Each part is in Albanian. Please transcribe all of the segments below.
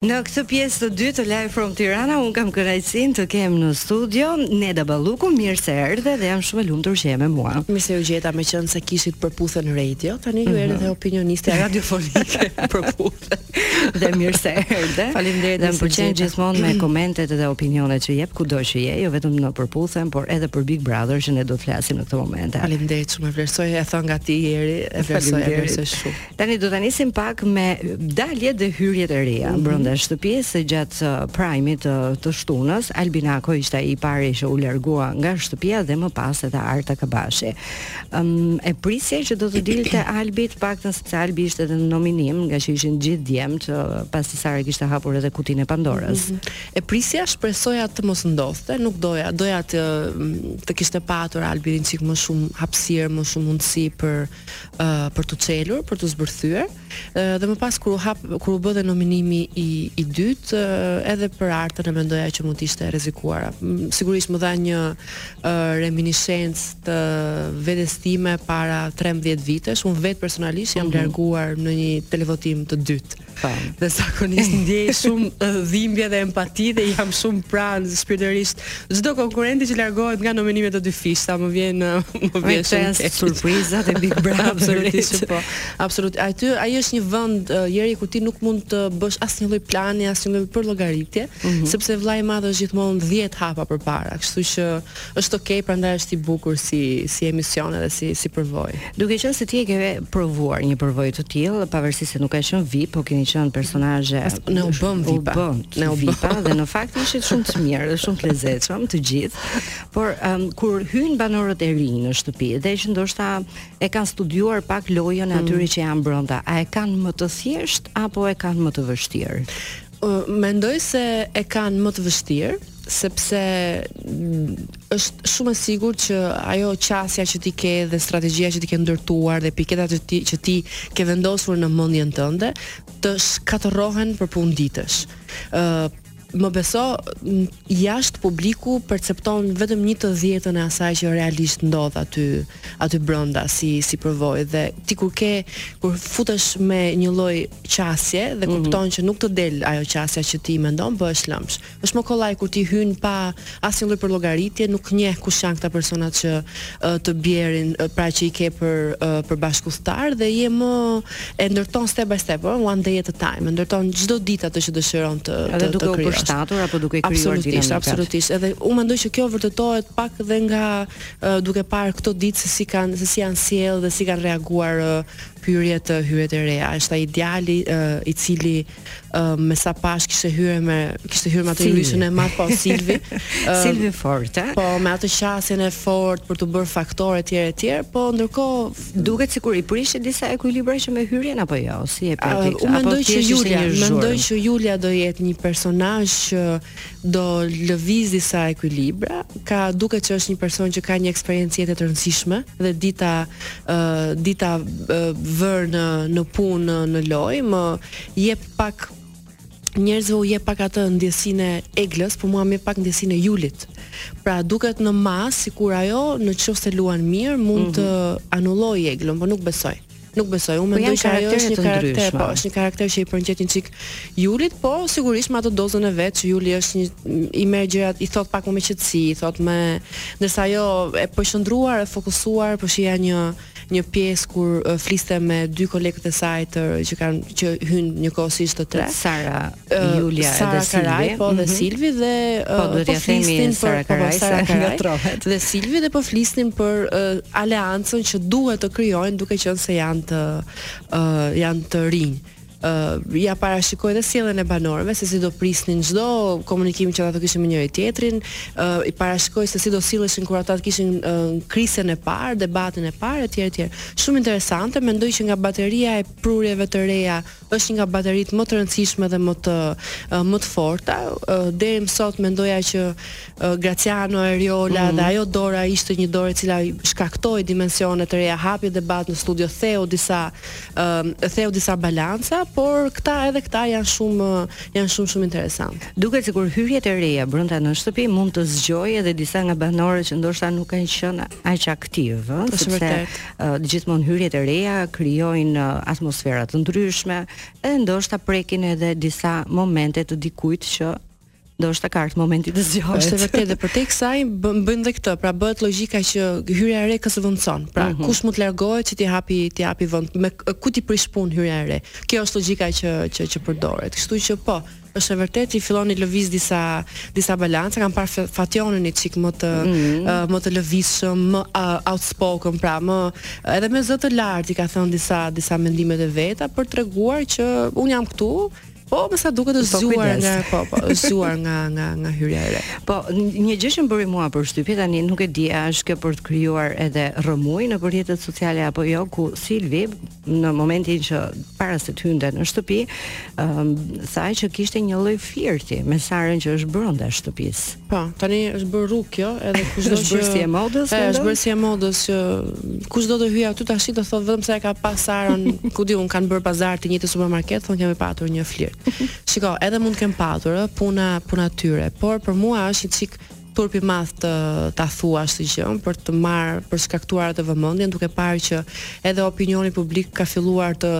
Në këtë pjesë të dytë të Live From Tirana unë kam kënaqësinë të kem në studio Neda Ballukun, mirë se erdhe dhe jam shumë e lumtur që je me mua. Mirë se ju gjeta, meqenëse kishit Përputhen në radio, tani ju erdhi dhe opinioniste radiofonike Përputhen. Dhe mirë se erdhe. Faleminderit, më pëlqen gjithmonë me komentet dhe opinionet që jep kudo që je, jo vetëm në Përputhen, por edhe për Big Brother që ne do të flasim në këtë moment. Faleminderit shumë, e vlerësoj e thënë nga ti Jeri, e vlerësoj, e vlerësoj shumë. Tani do ta nisim pak me daljet dhe hyrjet e reja mm -hmm. brenda shtëpisë gjatë uh, prajmit të, uh, të shtunës. Albi Nako ishte ai i pari që u largua nga shtëpia dhe më pas edhe Arta Kabashi. Um, e prisje që do të dilte Albi të paktën sepse Albi ishte edhe në nominim, ngaqë ishin gjithë djemtë uh, pasi Sara kishte hapur edhe kutinë e Pandorës. Mm -hmm. E prisja shpresoja të mos ndodhte, nuk doja, doja të mm, të kishte patur Albi një çik më shumë hapësirë, më shumë mundësi për uh, për t'u çelur, për t'u zbërthyer. Uh, dhe më pas kur u hap kur u bë dhe nominimi i i dytë, uh, edhe për Artën e mendoja që mund të ishte e rrezikuar. Sigurisht më dha një uh, reminiscencë të vetes time para 13 vitesh. Unë vetë personalisht jam mhm. larguar në një televotim të dytë. Po. Dhe zakonisht ndjej shumë dhimbje dhe empati dhe jam shumë pranë shpirtërisht çdo konkurrenti që largohet nga nominimet e dyfishta, më vjen më vjen shumë keq. Surprizat e Big Brother absolutisht po. Absolut. Aty ai është një vend uh, Jeri ku ti nuk mund të bësh asnjë lloj plani, asnjë lloj përllogaritje, mm -hmm. sepse vllai i madh është gjithmonë 10 hapa përpara, kështu që Është ok, prandaj është i bukur si si emision edhe si si përvojë. Duke qenë se ti e ke provuar një përvojë të tillë, pavarësisht se nuk ka qenë VIP, po keni qenë personazhe. Ne u bëmë VIP. U bëmë ne u bëmë dhe në fakt ishit shumë të mirë dhe shumë të lezetshëm të gjithë. Por um, kur hyjnë banorët e rinj në shtëpi dhe që ndoshta e kanë studiuar pak lojën e mm. atyre që janë brenda, a e kanë më të thjeshtë apo e kanë më të vështirë? Mendoj se e kanë më të vështirë, sepse është shumë e sigurt që ajo qasja që ti ke dhe strategjia që ti ke ndërtuar dhe piketat që ti që ti ke vendosur në mendjen tënde të shkatërrohen për punë ditësh. Ë më beso Jashtë publiku percepton vetëm një të dhjetën e asaj që realisht ndodh aty aty brenda si si përvojë dhe ti kur ke kur futesh me një lloj qasje dhe mhm. kupton mm -hmm. që nuk të del ajo qasja që ti mendon bëhesh lëmsh. Është më kollaj kur ti hyn pa asnjë lloj përllogaritje, nuk njeh kush janë këta personat që të bien pra që i ke për për bashkudhtar dhe je më e ndërton step by step ëh one day at a time e ndërton çdo ditë atë që dëshiron të të krijosh duke u përshtatur apo duke krijuar dinamikat absolutisht edhe unë mendoj që kjo vërtetohet pak dhe nga duke parë këto ditë se si kanë se si janë sjellë dhe si kanë reaguar hyrjet hyrjet e reja është ai djali i cili uh, me sa pash kishte hyrë me kishte hyrë me atë hyrjen e madhe po Silvi uh, Silvi fort a po me atë qasjen e fortë për t'u bërë faktore etj etj po ndërkohë duket sikur i prishte disa ekuilibra që me hyrjen apo jo si e pati uh, unë mendoj që Julia mendoj që Julia do jetë një personazh që do lëvizë disa ekuilibra, ka duket që është një person që ka një eksperiencë jete të rëndësishme dhe di ta ë uh, di ta uh, vërë në në punë në lojë, më jep pak njerëzve u jep pak atë ndjesinë e Eglës, po mua më jep pak ndjesinë e Julit. Pra duket në masë sikur ajo në qoftë se luan mirë mund mm -hmm. të anullojë Eglën, por nuk besoj. Nuk besoj, unë po mendoj se ajo është një karakter, po është një karakter që i përngjet një çik Julit, po sigurisht me ato dozën e vet që Juli është një i merr gjërat, i thotë pak më me qetësi, i thotë me ndërsa ajo e përqendruar, e fokusuar, po shihja një një pjesë kur fliste me dy kolegët e saj të që kanë që hynë njëkohësisht të tre. Sara, Julia uh, Sara dhe Silvi. Karaj, po dhe mm -hmm. Silvi dhe uh, po duhet po themi Sara Karaj, po, Sara Karaj ngatërrohet. Dhe Silvi dhe po flisnin për uh, aleancën që duhet të krijojnë duke qenë se janë të uh, janë të rinj uh, ia parashikoi dhe sjelljen e banorëve se si do prisnin çdo komunikim që ata të kishin me njëri tjetrin, uh, i parashikoi se si do silleshin kur ata të kishin uh, krizën e parë, debatin e parë etj etj. Shumë interesante, mendoj që nga bateria e prurjeve të reja është një nga bateritë më të rëndësishme dhe më të më të forta. Deri më sot mendoja që Graciano, Eriola mm. dhe ajo dora ishte një dorë e cila shkaktoi dimensione të reja, hapi debat në studio, theu disa theu disa balanca, por këta edhe këta janë shumë janë shumë shumë interesantë. Duket sikur hyrjet e reja brenda në shtëpi mund të zgjojnë edhe disa nga banorët që ndoshta nuk kanë qenë aq aktivë, ëh, sepse gjithmonë hyrjet e reja krijojnë atmosfera të ndryshme dhe ndoshta prekin edhe disa momente të dikujt që ndoshta ka ardhur momenti të zgjohet. Është e vërtetë dhe përtej kësaj bëjmë dhe këtë, pra bëhet logjika që hyrja e re kë zëvendëson, pra mm -hmm. kush mund të largohet që t'i hapi, t'i hapi vend, me ku t'i prish punë hyrja e re. Kjo është logjika që, që, që përdoret, kështu që po, Është e vërtetë i fillon i lëviz disa disa balanca, kam parë Fatjonin një çik më të mm -hmm. uh, më të lëvizshëm, më uh, outspoken, pra më edhe me zë të lartë i ka thënë disa disa mendime të veta për të treguar që unë jam këtu, Po, me sa duket të po, zgjuar nga po, po, zgjuar nga nga nga hyrja e re. Po, një gjë që më bëri mua përshtypje tani nuk e di a është kjo për të krijuar edhe rrëmujë nëpër rrjetet sociale apo jo ku Silvi në momentin që para se të hynte në shtëpi, um, tha që kishte një lloj flirti me Sarën që është brenda shtëpisë. Po, tani është bërë rrugë kjo, edhe kushdo që si e modës, e, është bërë si e modës që kushdo të hyjë aty tash të thotë vetëm se e ka pas Sarën, ku di un kanë bërë pazar te i njëjti supermarket, thonë kemi patur një flirt. Shiko, edhe mund të kenë patur, ë, puna puna tyre, por për mua është një çik turp i madh të ta thuash atë gjë për të marrë për shkaktuar atë vëmendjen duke parë që edhe opinioni publik ka filluar të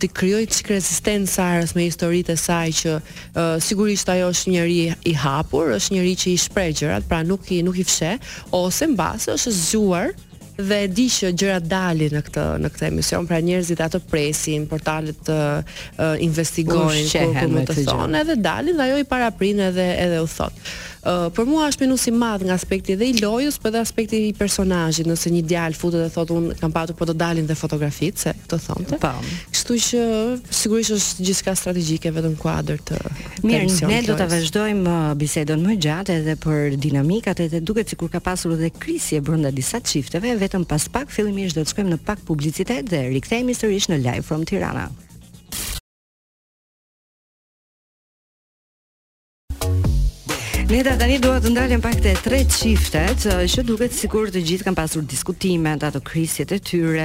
të krijojë çik rezistencë Sarës me historitë e saj që uh, sigurisht ajo është njeri i hapur, është njeri që i shpreh gjërat, pra nuk i nuk i fsheh ose mbase është zgjuar dhe e di që gjërat dalin në këtë në këtë emision, pra njerëzit ato presin, portalet të uh, investigojnë kur, kur mund të thonë, edhe dalin dhe ajo i paraprin edhe edhe i thotë. Uh, për mua është minus i madh nga aspekti dhe i lojës, por edhe aspekti i personazhit, nëse një djalë futet dhe thotë un kam patur po të dalin dhe fotografitë, se të thonte. Po. Kështu që sigurisht është gjithçka strategjike vetëm në kuadër të Mirë, ne do ta vazhdojmë uh, bisedën më gjatë edhe për dinamikat edhe duket sikur ka pasur edhe krisje brenda disa çifteve, vetëm pas pak fillimisht do të shkojmë në pak publicitet dhe rikthehemi sërish në Live from Tirana. Neda tani duhet të ndalemi pak te tre çiftet që duket sikur të gjithë kanë pasur diskutimet, ato krisjet e tyre,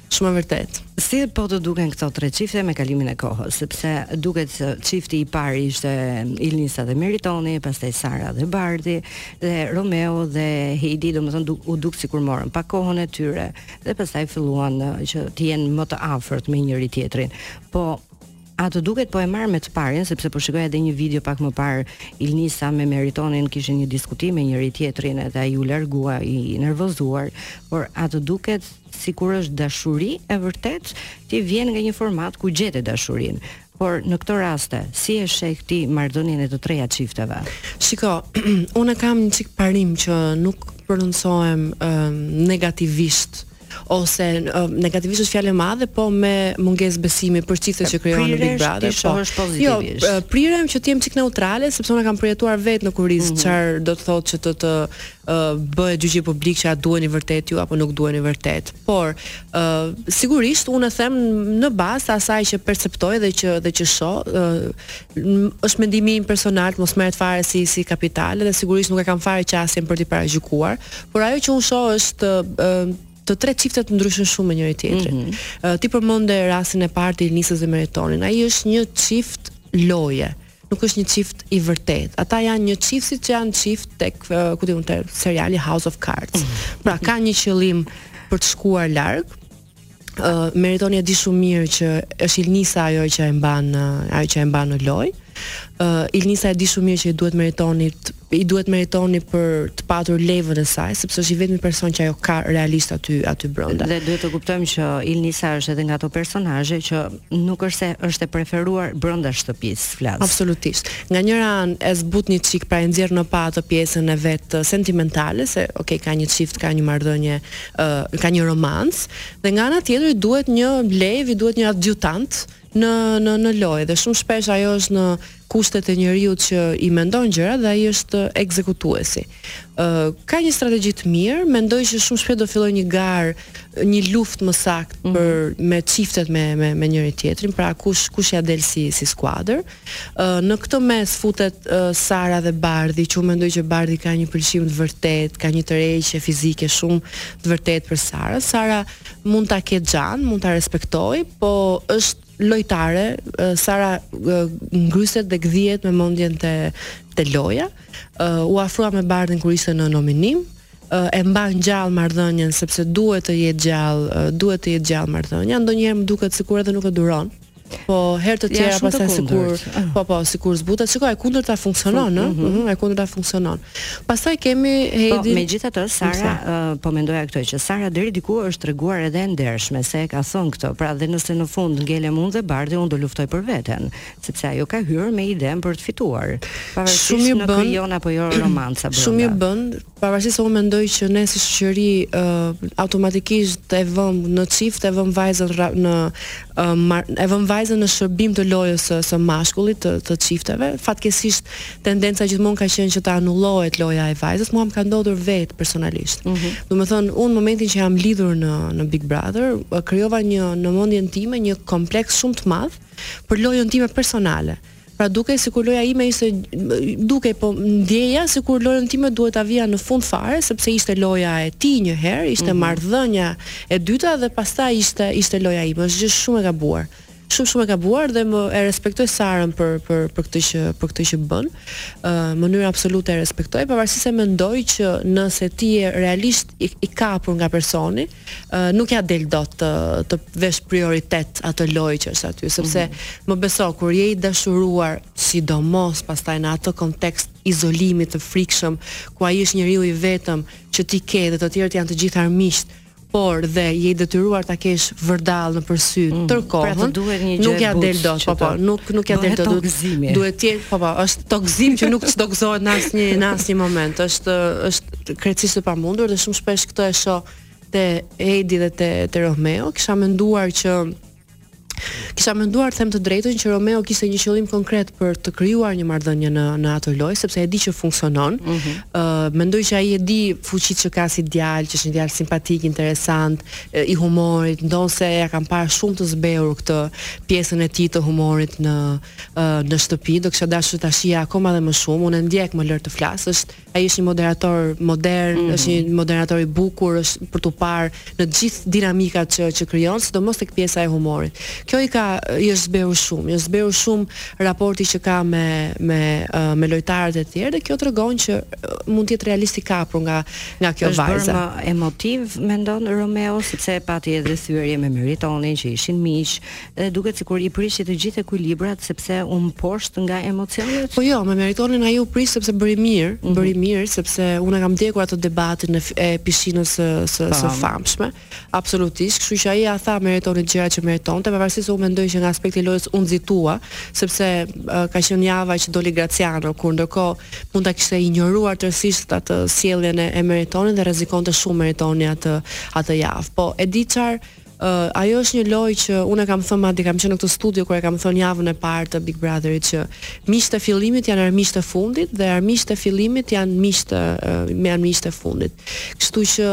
Shumë e vërtetë. Si po të duken këto tre çifte me kalimin e kohës, sepse duket se çifti i parë ishte Ilnisa dhe Meritoni, pastaj Sara dhe Bardhi, dhe Romeo dhe Heidi, domethënë du, u duk sikur morën pak kohën e tyre dhe pastaj filluan që të jenë më të afërt me njëri tjetrin. Po A të duket po e marr me të parin sepse po shikoja edhe një video pak më parë Ilnisa me Meritonin kishin një diskutim me njëri tjetrin edhe ai u largua i nervozuar, por a të duket sikur është dashuri e vërtetë, ti vjen nga një format ku gjete dashurinë. Por në këto raste, si e sheh ti marrëdhënien e të treja çifteve? Shiko, unë kam një çik parim që nuk prononcohem um, negativisht ose uh, negativisht është fjalë e madhe, po me mungesë besimi për çiftet që krijohen në Big Brother. Po, është pozitivisht. Jo, prirem që të jem çik neutrale sepse unë kam përjetuar vetë në kurriz mhm. çfarë mm -hmm. do të thotë që të të bëhet gjyqi publik që a duheni vërtet ju apo nuk duheni vërtet. Por, ë uh, sigurisht unë them në bazë të asaj që perceptoj dhe që dhe që shoh, ë uh, është mendimi im personal, të mos merret fare si si kapital dhe sigurisht nuk e kam fare qasjen për t'i paragjykuar, por ajo që unë shoh është ë uh, të tre çifte të ndryshëm shumë me njëri tjetrin. Mm -hmm. uh, ti përmende rastin e parë të Ilnisës dhe Meritonin. Ai është një çift loje. Nuk është një çift i vërtetë. Ata janë një çift siç janë çift tek, ku ti quajn te seriali House of Cards. Pra kanë një qëllim për të shkuar larg. Ë uh, Meritoni e di shumë mirë që është Ilnisa ajo që e mban, ajo që e mban në lojë. Ë uh, Ilnisa e di shumë mirë që i duhet Meritoni i duhet Meritoni për të patur levën e saj, sepse është i vetmi person që ajo ka realisht aty aty brenda. Dhe duhet të kuptojmë që Ilnisa është edhe nga ato personazhe që nuk është se është e preferuar brenda shtëpisë, flas. Absolutisht. Nga njëra anë e zbut një çik pra e nxjerr në pah atë pjesën e vet sentimentale se ok ka një çift, ka një marrëdhënie, uh, ka një romancë dhe nga ana tjetër i duhet një levë, i duhet një adjutant, uh, në në në lojë dhe shumë shpesh ajo është në kushtet e njeriu që i mendon gjërat dhe ai është ekzekutuesi. Ë uh, ka një strategji të mirë, mendoj që shumë shpejt do fillojë një garë, një luftë më saktë mm -hmm. përmes çifteve me me me njëri tjetrin, pra kush kush ia del si si skuadër. Ë uh, në këtë mes futet uh, Sara dhe Bardhi, që mendoj që Bardhi ka një pëlqim të vërtet, ka një tërheqje fizike shumë të vërtet për Sarën. Sara mund ta ketë xhan, mund ta respektojë, po është lojtare, Sara ngryset dhe gdhihet me mendjen te te loja. Uh, u afrua me Bardhin kur ishte në nominim, uh, e mban gjallë marrëdhënien sepse duhet të jetë gjallë, uh, duhet të jetë gjallë marrëdhënia, ndonjëherë më duket sikur edhe nuk e duron. Po herë të tjera pastaj sikur po po sikur zbutet, shikoj e kundërta funksionon, ëh, mhm. mhm, e kundërta funksionon. Pastaj kemi Heidi. Po megjithatë Sara po mendoja këtë që Sara deri diku është treguar edhe e ndershme se e ka thënë këtë. Pra dhe nëse në fund ngelem unë dhe Bardhi unë do luftoj për veten, sepse ajo ka hyrë me idenë për të fituar. Pavarësisht shumë bën, krijon apo jo romanca brenda. Shumë bën Pavarësisht se unë mendoj që ne si shoqëri automatikisht e vëmë në çift, e vëmë vajzën në e vëmë vajzën në shërbim të lojës së, së mashkullit të, të çifteve. Fatkeqësisht tendenca gjithmonë ka qenë që të anulohet loja e vajzës, mua më ka ndodhur vetë personalisht. Mm -hmm. Domethënë, unë momentin që jam lidhur në në Big Brother, krijova një në mendjen time një kompleks shumë të madh për lojën time personale. Pra dukej sikur loja ime ishte dukej po ndjeja sikur lojën time duhet ta vija në fund fare sepse ishte loja e tij një herë, ishte mm -hmm. marrëdhënia e dyta dhe pastaj ishte ishte loja ime. Është gjë shumë e gabuar. Shumë shumë e gabuar dhe e respektoj Sarën për për për këtë që për këtë që bën. Ë uh, mënyrë absolute e respektoj, pavarësisht se mendoj që nëse ti je realisht i, i kapur nga personi, nuk ja del dot të të vesh prioritet atë lojë që është aty, sepse mm -hmm. më beso kur je i dashuruar, sidomos pastaj në atë kontekst izolimit të frikshëm, ku ai është njeriu i vetëm që ti ke dhe të tjerët janë të gjithë armiqtë, por dhe je i detyruar ta kesh vërdallë nëpër sy mm, tërë kohën. Pra duhet një gjë nuk ja del dot, po po, nuk nuk ja del dot. Duhet të jetë, po po, është tokëzim që nuk çtokëzohet në asnjë në asnjë moment. Është është krejtësisht e pamundur dhe shumë shpesh këtë e shoh te Edi dhe te te Romeo, kisha menduar që kisha menduar them të drejtën që Romeo kishte një qëllim konkret për të krijuar një marrëdhënie në në atë lojë sepse e di që funksionon. Ëh, mm -hmm. uh, mendoj që ai e di fuqitë që i ka si djalë, që është një djalë simpatik, interesant, i humorit, ndonëse ja kam parë shumë të zbehur këtë pjesën e tij të humorit në uh, në shtëpi, do kisha dashur ta shija akoma dhe më shumë. Unë e ndjek, më lër të flas, është Ai është një moderator modern, mm -hmm. është një moderator i bukur, është për t'u parë në të gjithë dinamikat që që krijon, sidomos tek pjesa e humorit. Kjo i ka i është zbehur shumë, i është zbehur shumë raporti që ka me me uh, me lojtarët e tjerë dhe kjo tregon që uh, mund të jetë realisht i kapur nga nga kjo është vajza. Është bërë më emotiv mendon Romeo sepse e pati edhe thyerje me Meritonin që ishin miq, dhe duket sikur i prishi të gjithë ekuilibrat sepse u mposht nga emocionet. Po jo, me Meritonin ai u prish sepse bëri mirë, mm -hmm. bëri mirë sepse unë kam ndjekur atë debatin e, e pishinës së së, së famshme. Absolutisht, kështu që ai ia tha Meritonit gjëra që meritonte, pavarësisht se unë mendoj që nga aspekti i lojës u nxitua, sepse uh, ka qenë java që doli Graciano, kur ndërkohë mund ta kishte injoruar tërësisht atë sjelljen e, e Meritonit dhe rrezikonte shumë Meritoni atë atë javë. Po e di çfarë Uh, ajo është një lojë që unë e kam thënë madje kam qenë në këtë studio kur e kam thënë javën e parë të Big Brotherit që miqtë e fillimit janë armiqtë e fundit dhe armiqtë e fillimit janë miqtë uh, me armiqtë e fundit. Kështu që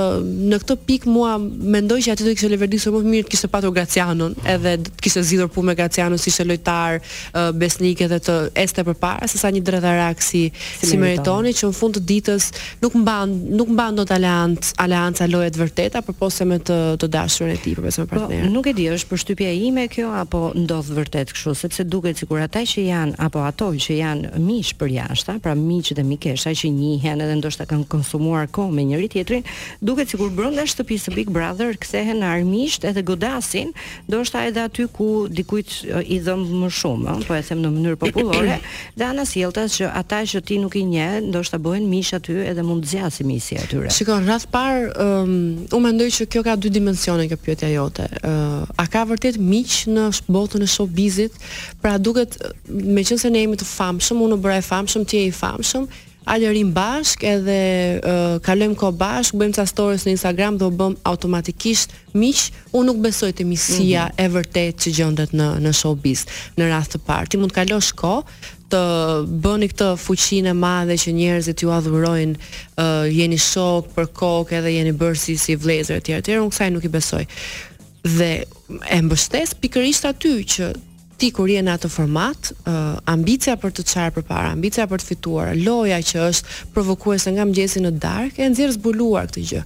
në këtë pikë mua mendoj që aty do të kishte leverdisur më mirë të kishte patur Gracianon, edhe të kishte zgjidhur punë me Gracianon se ishte lojtar uh, besnik edhe të ecte përpara sesa një dredharak si si Meritoni që në fund të ditës Nuk mban, nuk mban dot aleanc, aleanca loje të vërteta përpos se me të të dashurën e tij, përpos me po, partnerin. Po, nuk e di, është përshtypja ime kjo apo ndodh vërtet kështu, sepse duket sikur ata që janë apo ato që janë miq përjashta, pra miq dhe mikesha që njihen edhe ndoshta kanë konsumuar kohë me njëri-tjetrin, duket sikur brenda shtëpisë së Big Brother kthehen në armiq edhe godasin, ndoshta edhe aty ku dikujt i dhemb më shumë, po e them në mënyrë popullore, Dhe anasjelltas që ata që ti nuk i njeh, ndoshta bëhen miq aty edhe mund të zgjasë miqësia e tyre. Shiko, në radhë të parë, um, unë mendoj që kjo ka dy dimensione kjo pyetja jote. Uh, a ka vërtet miq në botën e showbizit? Pra duket, meqenëse ne jemi të famshëm, unë u bëra e famshëm, ti je i famshëm, Hallërim bashkë edhe kalojmë kohë bashkë, bëjmë ca stories në Instagram dhe u bëm automatikisht miq. Unë nuk besoj te miqësia mm -hmm. e vërtetë që gjendet në në showbiz në radhë të parë. Ti mund të kalosh kohë të bëni këtë fuqinë e madhe që njerëzit ju adhurojnë, uh, jeni shok për kokë edhe jeni bërë si si vëllezër etj etj. Unë kësaj nuk i besoj. Dhe e mbështes pikërisht aty që Ti kur je në atë format, ambicia për të çarë përpara, ambicia për të fituar, loja që është provokuese nga mëngjesi në darkë, e nxjerr zbuluar këtë gjë.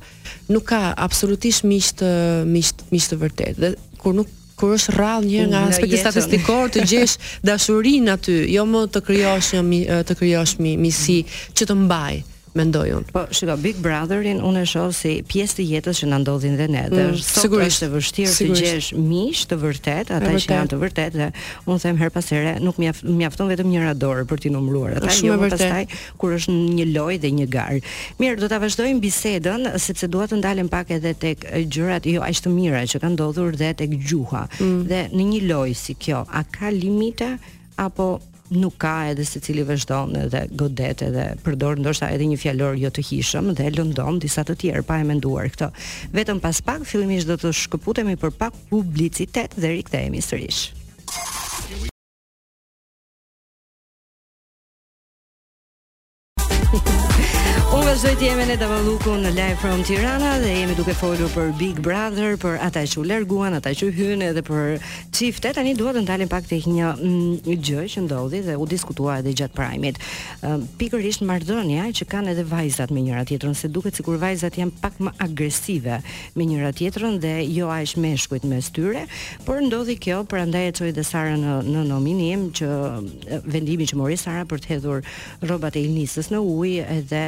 Nuk ka absolutisht miq të miq miq të vërtetë. Dhe kur nuk kur është rrallë një nga aspekti statistikor të gjesh dashurinë aty, jo më të krijosh një të krijosh mi, miqësi që të mbaj. mendoj unë. Po, shiko, Big Brother-in unë e shoh si pjesë të jetës që na ndodhin dhe ne. Mm, dhe sot sigurisht, është e vështirë të gjesh miq të vërtetë, ata që janë të vërtetë dhe unë them herë pas here, nuk mjaf, mjafton vetëm njëra dorë për t'i numëruar ata, jo më pastaj kur është një lojë dhe një garë. Mirë, do ta vazhdojmë bisedën sepse dua të ndalem pak edhe tek gjërat jo aq të mira që kanë ndodhur dhe tek gjuha. Mm. Dhe në një lojë si kjo, a ka limite? apo nuk ka edhe secili vazhdon edhe godet edhe përdor ndoshta edhe një fjalor jo të hijshëm dhe lëndon disa të tjerë pa e menduar këto. Vetëm pas pak fillimisht do të shkëputemi për pak publicitet dhe rikthehemi sërish. Vazhdojmë të jemi me Dafina Lukën në Live from Tirana dhe jemi duke folur për Big Brother, për ata që u larguan, ata që hynë edhe për çiftet. Tani dua të ndalem pak tek një mm, gjë që ndodhi dhe u diskutua edhe gjatë prajmit. Um, Pikërisht marrëdhënia që kanë edhe vajzat me njëra tjetrën, se duket sikur vajzat janë pak më agresive me njëra tjetrën dhe jo aq meshkujt mes tyre, por ndodhi kjo, prandaj e çoi dhe Sarën në nominim që vendimi që mori Sara për të hedhur rrobat e Ilnisës në ujë edhe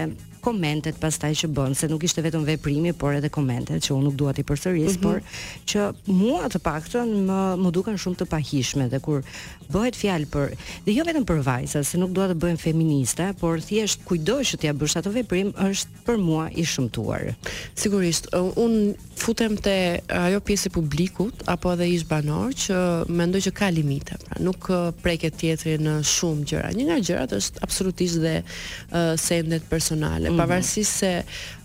komentet pastaj që bën se nuk ishte vetëm veprimi por edhe komentet që unë nuk dua t'i përsëris mm -hmm. por që mua të paktën m'u më duken shumë të pahijshme dhe kur bëhet fjalë për dhe jo vetëm për vajza se nuk dua të bëhem feministe por thjesht kujdo që t'ia bësh atë veprim është për mua i shëmtuar. Sigurisht, unë futem te ajo pjesë e publikut apo edhe ish banor që mendoj që ka limite, pra nuk preket tjetri në shumë gjëra. Një nga gjërat është absolutisht dhe uh, sendet personale, mm -hmm. pavarësisht se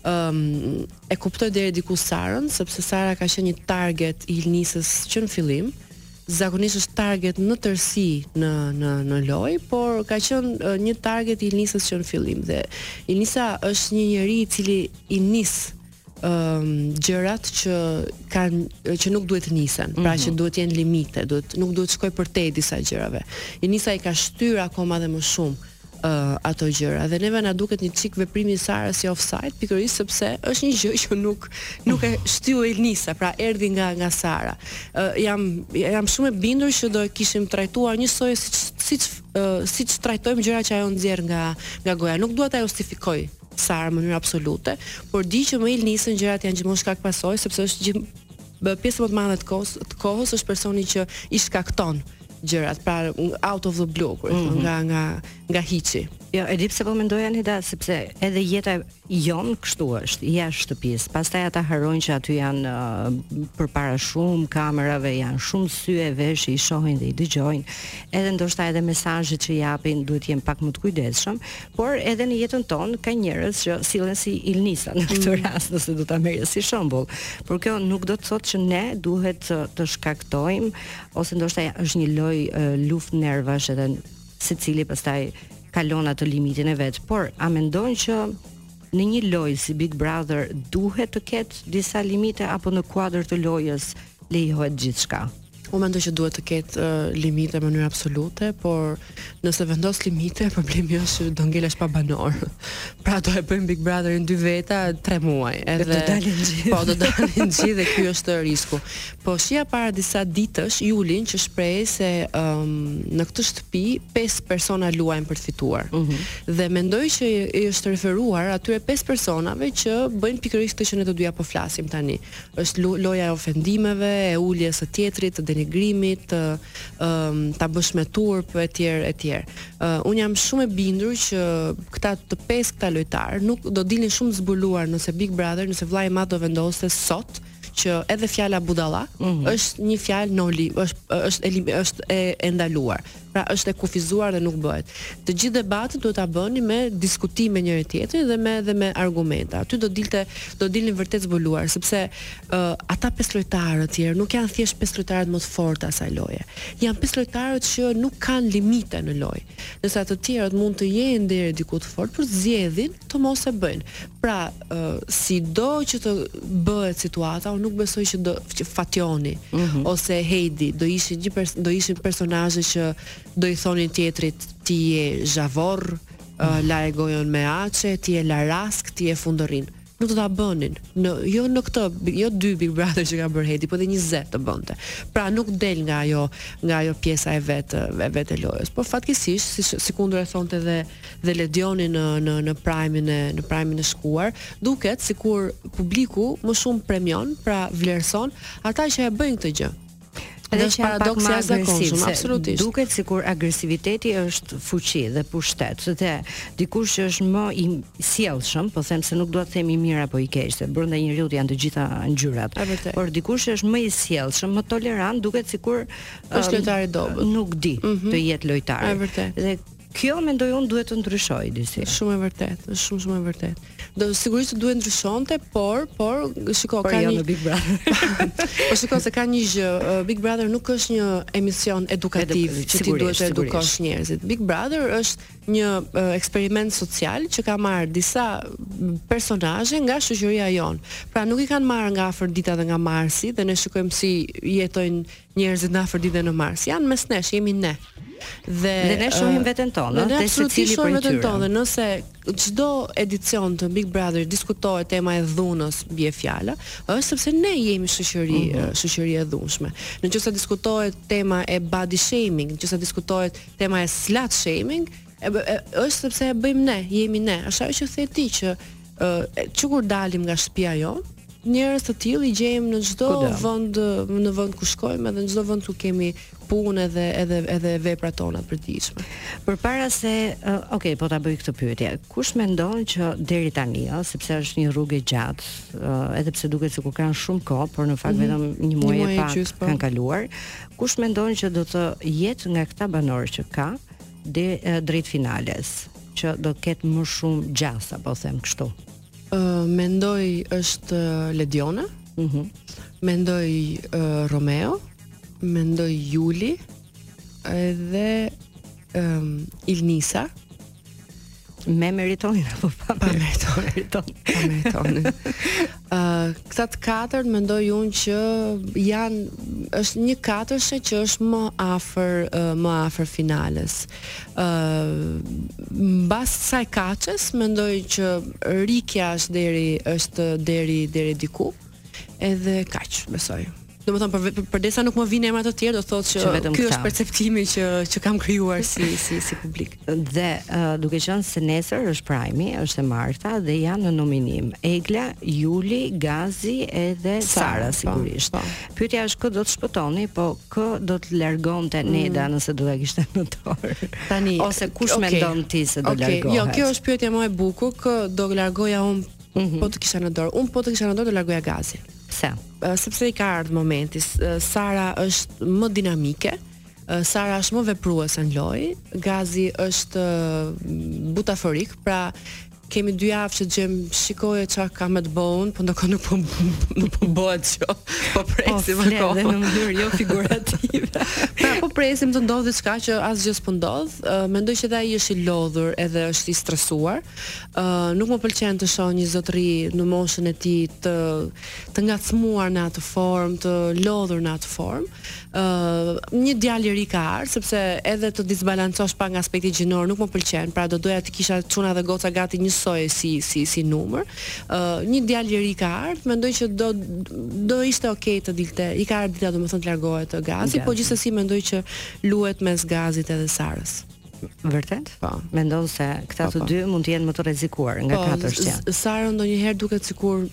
um, e kuptoj deri diku Sarën, sepse Sara ka qenë një target i Ilnisës që në fillim, zakonisht është target në tërësi në në në lojë, por ka qenë një target i Ilnisës që në fillim dhe Ilnisa është një njeri i cili i nis ë um, gjërat që kanë që nuk duhet të nisen, pra mm -hmm. që duhet të jenë limite, duhet nuk duhet të shkojë përtej disa gjërave. Ilnisa i ka shtyrë akoma dhe më shumë uh, ato gjëra dhe neve na duket një çik veprimi i Sarës si offside pikërisht sepse është një gjë që nuk nuk e shtyu Ilnisa, pra erdhi nga nga Sara. Uh, jam jam shumë e bindur që do e kishim trajtuar njësoj siç siç uh, siç trajtojmë gjëra që ajo nxjerr nga nga goja. Nuk dua ta justifikoj Sarën në mënyrë absolute, por di që me Ilnisën gjërat janë gjithmonë shkak pasojë sepse është gjith... pjesë më të madhe të kohës, të kohës është personi që i shkakton gjërat, pra out of the blue, kur mm -hmm. nga nga nga hiçi. Jo, e di pse po mendoja Neda, sepse edhe jeta jonë kështu është, jashtë shtëpisë. Pastaj ata harrojnë që aty janë uh, përpara shumë kamerave, janë shumë sy e veshë i shohin dhe i dëgjojnë. Edhe ndoshta edhe mesazhet që japin duhet të jenë pak më të kujdesshëm, por edhe në jetën tonë ka njerëz që sillen si Ilnisa në këtë mm. rast, nëse do ta merrja si shembull. Por kjo nuk do të thotë që ne duhet të, të shkaktojmë ose ndoshta është një lloj luftë nervash edhe secili pastaj kalon atë limitin e vet, por a mendon që në një lojë si Big Brother duhet të ketë disa limite apo në kuadër të lojës lejohet gjithçka? Unë mendoj që duhet të ketë uh, limite në mënyrë absolute, por Nëse vendos limite, problemi është që do ngelesh pa banorë. Pra do e bëjmë Big Brotherin dy veta 3 muaj. Edhe do dalin gjithë. Po do dalin gjithë dhe ky është risku. Po shihja para disa ditësh Julin që shprehej se um, në këtë shtëpi 5 persona luajnë për të fituar. Mm -hmm. Dhe mendoj që i është referuar atyre 5 personave që bëjnë pikërisht këtë që ne të dyja po flasim tani. Është loja e ofendimeve, e uljes së tjetrit, të denigrimit, të ta bësh me turp etj etj. Unë jam shumë e bindur që këta të pesë këta lojtarë nuk do dilnin shumë zbuluar nëse Big Brother, nëse vllai i madh do vendoste sot që edhe fjala budalla mm -hmm. është një fjalë noli, është është është e, e ndaluar. Pra është e kufizuar dhe nuk bëhet. Të gjithë debatet duhet t'i bëni me diskutim me njëri-tjetrin dhe me edhe me argumenta. Aty do dilte do dilnin vërtet zbuluar sepse uh, ata pesë lojtarët tjerë nuk janë thjesht pesë lojtarët më të fortë të asaj loje. Janë pesë lojtarët që nuk kanë limite në lojë. Nëse ata të tjerët mund të jenë deri diku të fortë, por zgjedhin të mos e bëjnë. Pra, uh, sido që të bëhet situata, unë nuk besoj që do që Fationi mm -hmm. ose Heidi do ishin një pers do ishin personazhe që do i thonin tjetrit ti je zhavor, mm -hmm. uh, laje gojën me açe, ti je laraskë, ti je fundërrinë nuk do ta bënin. Në jo në këtë, jo dy Big Brother që ka bërë Heidi, po edhe 20 të bënte. Pra nuk del nga ajo, nga ajo pjesa e vet e vet e lojës. Po fatkeqësisht, si sikundër e thonte edhe dhe Ledioni në në në prajmin e në prajmin e shkuar, duket sikur publiku më shumë premion, pra vlerëson ata që e bëjnë këtë gjë. Edhe që janë pak më agresiv, absolutisht. Duket sikur agresiviteti është fuqi dhe pushtet, sepse dikush që është më i sjellshëm, po them se nuk dua të them i mirë apo i keq, se brenda njeriut janë të gjitha ngjyrat. Por dikush që është më i sjellshëm, më tolerant, duket sikur është um, lojtar i dobët. Nuk di mm -hmm. të jetë lojtar. Është e vërtetë. Dhe Kjo mendoj unë duhet të ndryshojë disi. Është shumë e vërtetë, është shumë shumë e vërtetë. Do sigurisht duhet ndryshonte, por por shiko por ka jo një në Big Brother. po shiko se ka një gjë, uh, Big Brother nuk është një emision edukativ Eduk, që ti duhet të edukosh njerëzit. Big Brother është një uh, eksperiment social që ka marrë disa personazhe nga shoqëria jonë. Pra nuk i kanë marr nga Afërdita dhe nga Marsi dhe ne shikojmë si jetojnë Njerëzit në Afërditë dhe në Mars janë mes nesh, jemi ne. Dhe, dhe ne shohim uh, veten tonë, dhe ne absolutisht shohim veten tonë dhe nëse çdo edicion të Big Brother diskutohet tema e dhunës bie fjala, është sepse ne jemi shoqëri, mm -hmm. shoqëri e dhunshme. Në qoftë se diskutohet tema e body shaming, në qoftë se diskutohet tema e slut shaming, është sepse e bëjmë ne, jemi ne. Është ajo që the ti që ë që kur dalim nga shtëpia jonë, njerëz të tillë i gjejmë në çdo vend në vend ku shkojmë edhe në çdo vend ku kemi punë edhe edhe edhe veprat tona të përditshme. Përpara se uh, ok, po ta bëj këtë pyetje. Kush mendon që deri tani, uh, sepse është një rrugë e gjatë, uh, edhe pse duket sikur kanë shumë kohë, por në fakt mm -hmm. vetëm një muaj e pak po. kanë kaluar, kush mendon që do të jetë nga këta banorë që ka dhe drejt finales që do të ketë më shumë gjasa, po them kështu. Ë uh, mendoj është Ledioni. Mhm. Uh -huh. Mendoj uh, Romeo, mendoj Juli edhe um, Ilnisa. Me meritë apo pa meritë? Pa meritë. Ë, uh, këta të katërt mendoj unë që janë është një katërshe që është më afër uh, më afër finales. Ë, uh, mbas kësaj katërshes mendoj që Rikja është deri është deri deri diku. Edhe kaq, besoj. Domethënë, për, përderisa nuk më vijnë emra të tjerë, do thotë që, që ky është perceptimi që, që kam krijuar si, si, si publik. Dhe uh, duke qenë se nesër është prajmi, është e martë, dhe janë në nominim. Egla, Juli, Gazi edhe Sara, Sara po, sigurisht. Po, po. Pyetja është kë do të shpëtoni, po kë do të largonte mm. Neda mm. nëse do ta kishte në dorë. Tani, Ose kush okay. mendon ti se do okay. largohet. Jo, kjo është pyetja më e bukur, kë do largoja unë Mm -hmm. Po të kisha në dorë, un po të kisha në dorë të largoja Gazin. Pse? Sepse i ka ardhur momenti. Sara është më dinamike. Sara është më vepruese në lojë, Gazi është butaforik, pra kemi dy javë që gjë, shiko çka ka me të bërë, po ndonëse nuk po nuk po bëhet çka. Po presim po, akoma. Po në mënyrë jo figurative. pra po presim të ndodhë diçka që asgjë s'po ndodh. Uh, mendoj që dhe ai është i lodhur edhe është i stresuar. nuk më pëlqen të shoh një zotëri në moshën e tij të të ngacmuar në atë formë, të lodhur në atë formë. ë uh, Një djalë i ri ka ardhur sepse edhe të disbalancosh pa nga aspekti gjinor nuk më pëlqen, pra do doja të kisha çuna dhe goca gati njësoj si si si numër. ë uh, Një djalë i ri ka ardhur, mendoj që do do ishte okay të dilte. I ka ardhur dita, domethënë të largohet Gazi, po gjithsesi mendoj që luhet mes Gazit edhe Sarës. Vërtet? Po. Mendon se këta po, të po. dy mund të jenë më të rrezikuar nga po, katërshtja. Po, Sara ndonjëherë duket sikur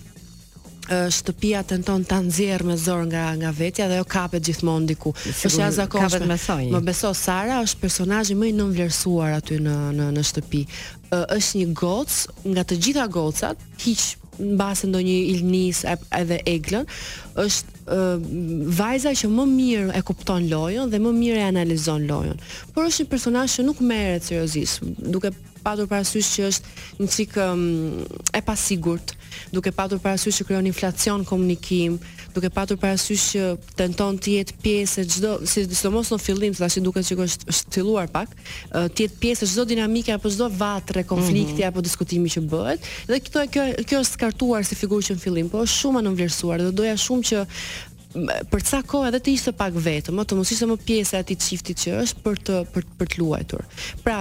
shtëpia tenton ta nxjerr me zor nga nga vetja dhe ajo kapet gjithmonë diku. Është e jashtëzakonshme. Më beso Sara është personazhi më i nënvlerësuar aty në në në shtëpi. Është një goc nga të gjitha gocat, hiq mbase ndonjë Ilnis edhe Eglën, është vajza që më mirë e kupton lojën dhe më mirë e analizon lojën. Por është një personazh që nuk merret seriozisht, duke patur parasysh që është një çik um, e pasigurt, duke patur parasysh që krijon inflacion komunikim, duke patur parasysh që tenton të jetë pjesë e çdo, sidomos në fillim, tashi duket që është çilluar pak, të jetë pjesë e çdo dinamike apo çdo vatre konflikti mm -hmm. apo diskutimi që bëhet. Dhe këto kjo kjo është skartuar si figurë që në fillim, po është shumë e nënvlerësuar dhe doja shumë që për sa kohë edhe të ishte pak vetëm, më të mos ishte më pjesë e atij çifti që është për të për, për të luajtur. Pra,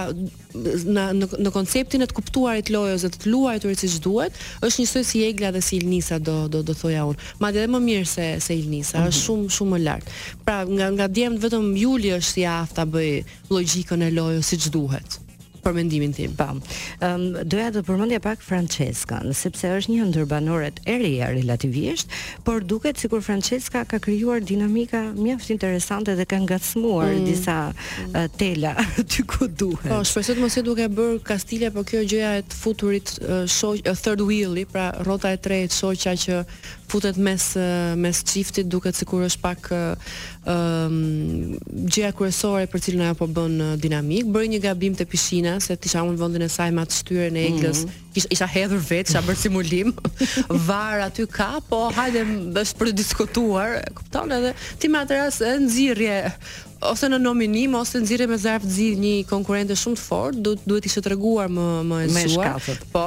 në në, në konceptin e të kuptuarit lojës dhe të luajturit siç duhet, është njësoj si Egla dhe si Ilnisa do do do thoja unë. Madje edhe më mirë se se Ilnisa, mm -hmm. është shumë shumë më lart. Pra, nga nga djemtë vetëm Juli është i aftë ta bëj logjikën e lojës siç duhet për mendimin tim. Po. Ëm um, doja të përmendja pak Franceskën, sepse është një ndër banoret e reja relativisht, por duket sikur Franceska ka krijuar dinamika mjaft interesante dhe ka ngacmuar mm. disa uh, tela aty ku duhet. Po, shpresoj të mos jetë duke bër kastile, por kjo gjëja e të futurit shoq third wheel-i, pra rrota e tretë, shoqja që futet mes mes çiftit duket sikur është pak ë gjëja kryesore për cilën ajo po bën dinamik, bëri një gabim te pishina se t'isha unë vendin e saj me atë shtyrën e eglës, mm -hmm. isha, isha hedhur vetë, kisha bërë simulim. VAR aty ka, po hajde është për të diskutuar, kupton edhe ti me atë rast e nxirrje ose në nominim ose nxirrje me zarf të zi një konkurrente shumë të fortë, do duhet të ishe treguar më më e zgjuar. Më e shkathët. Po,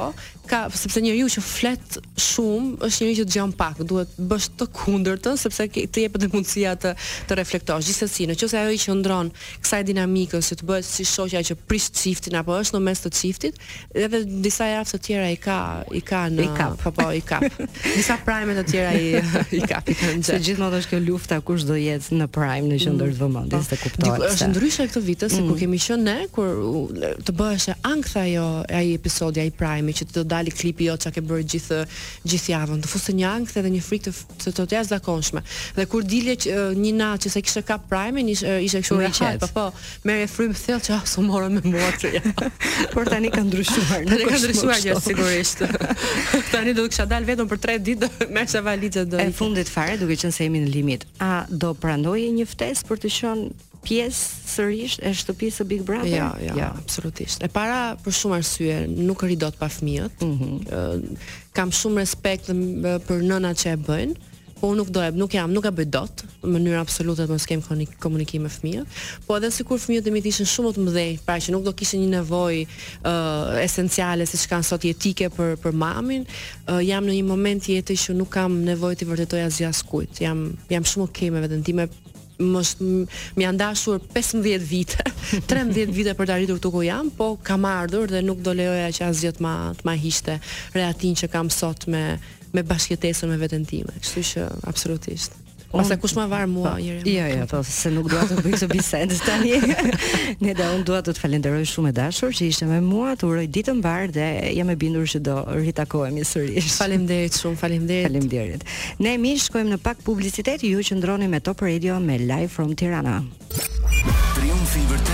ka sepse njeriu që flet shumë është njeriu që dëgjon pak, duhet bësh të kundërtën sepse të jepet dhe mundësia të të reflektosh. Gjithsesi, në qoftë se ajo i qëndron kësaj dinamikës që të bëhet si shoqja që prish çiftin apo është në mes të çiftit, Edhe disa javë të tjera i ka, i ka në I kap. po po i kap. Disa prime të tjera i i kap. Se gjithmonë është kjo lufta kush do jetë në prime në qendër të vëmendjes, se kuptohet. Mm. Po. Është Mm. ndryshe këtë vit, ë, se kur kemi qenë ne, kur të bëheshe ankth ajo ai episodi, ai prime që do dalë klipi jot çka ke bërë gjithë gjithë javën. Të fuste një ankth edhe një frikë të f- të të të jashtëzakonshme. Dhe kur dilje që një natë që s'e kishe kap prime-in, ishe ishe kështu rehat, po po, merre frymë thellë që ah s'u morën me mua se ja. Por tani ka ndryshuar. Tani ka ndryshuar gjë sigurisht. tani do të kisha dalë vetëm për 3 ditë, merrja valixhat do. E fundit fare, duke qenë se jemi në limit. A do pranoje një ftesë për të qenë pjesë sërish e shtëpisë së Big Brother? Jo, jo, jo, absolutisht. E para për shumë arsye, nuk rri dot pa fëmijët. Mm -hmm. Kam shumë respekt për nënat që e bëjnë. Po unë nuk do e, nuk jam, nuk e bëj dot në mënyrë absolute të mos kem komunikim me fëmijët. Po edhe sikur fëmijët e mi të ishin shumë të mëdhenj, pra që nuk do kishin një nevojë uh, esenciale siç kanë sot jetike për për mamin, uh, jam në një moment jetë që nuk kam nevojë të vërtetoj asgjë askujt. Jam jam shumë okay me veten time Më janë dashur 15 vite, 13 vite për të arritur këtu ku jam, po kam ardhur dhe nuk do lejoja që asgjë të ma të ma hiqte rehatinë që kam sot me me bashkëjetesën me veten time. Kështu që absolutisht. Pastaj kush ma var mua, po, njeri. Jo, jo, po, se nuk dua të bëj këtë bisedë tani. Neda, unë dua të të falenderoj shumë e dashur që ishe me mua, të uroj ditën e mbarë dhe jam e bindur që do ritakohemi sërish. Faleminderit shumë, faleminderit. Faleminderit Ne miq shkojmë në pak publicitet ju qëndroni me Top Radio me Live from Tirana. Triumfi i vërtetë.